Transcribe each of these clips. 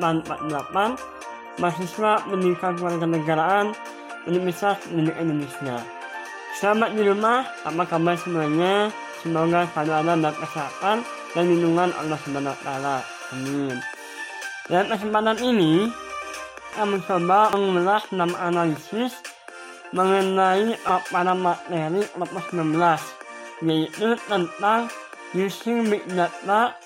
190348 Mahasiswa Pendidikan Kewarganegaraan Universitas Indonesia Sahabat di rumah, apa kabar semuanya? Semoga selalu ada dalam kesehatan dan lindungan Allah Subhanahu wa taala. Amin. Dalam kesempatan ini, kami mencoba mengulas enam analisis mengenai para materi kelompok 19 yaitu tentang using big data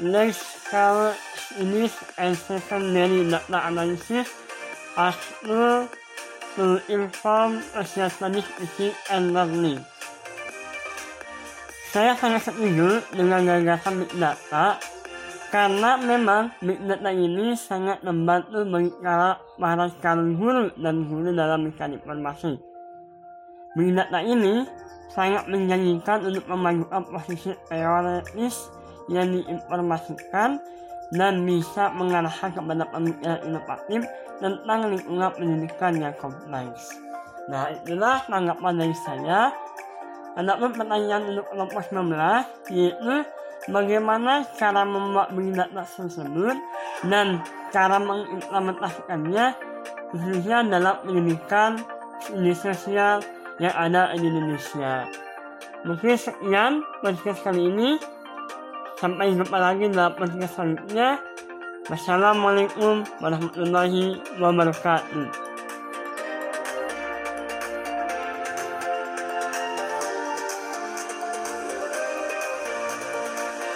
large scale unit and secondary data analysis as tool to inform social studies and learning. Saya sangat setuju dengan gagasan big data karena memang big data ini sangat membantu bagi para calon guru dan guru dalam mencari informasi. Big data ini sangat menjanjikan untuk memajukan posisi teoritis yang diinformasikan dan bisa mengarahkan kepada pemikiran inovatif tentang lingkungan pendidikan yang kompleks. Nah, itulah tanggapan dari saya. Adapun pertanyaan untuk kelompok 19 yaitu bagaimana cara membuat data tersebut dan cara mengimplementasikannya khususnya dalam pendidikan studi sosial yang ada di Indonesia. Mungkin sekian podcast kali ini. Sampai jumpa lagi dalam podcast selanjutnya. Wassalamualaikum warahmatullahi wabarakatuh.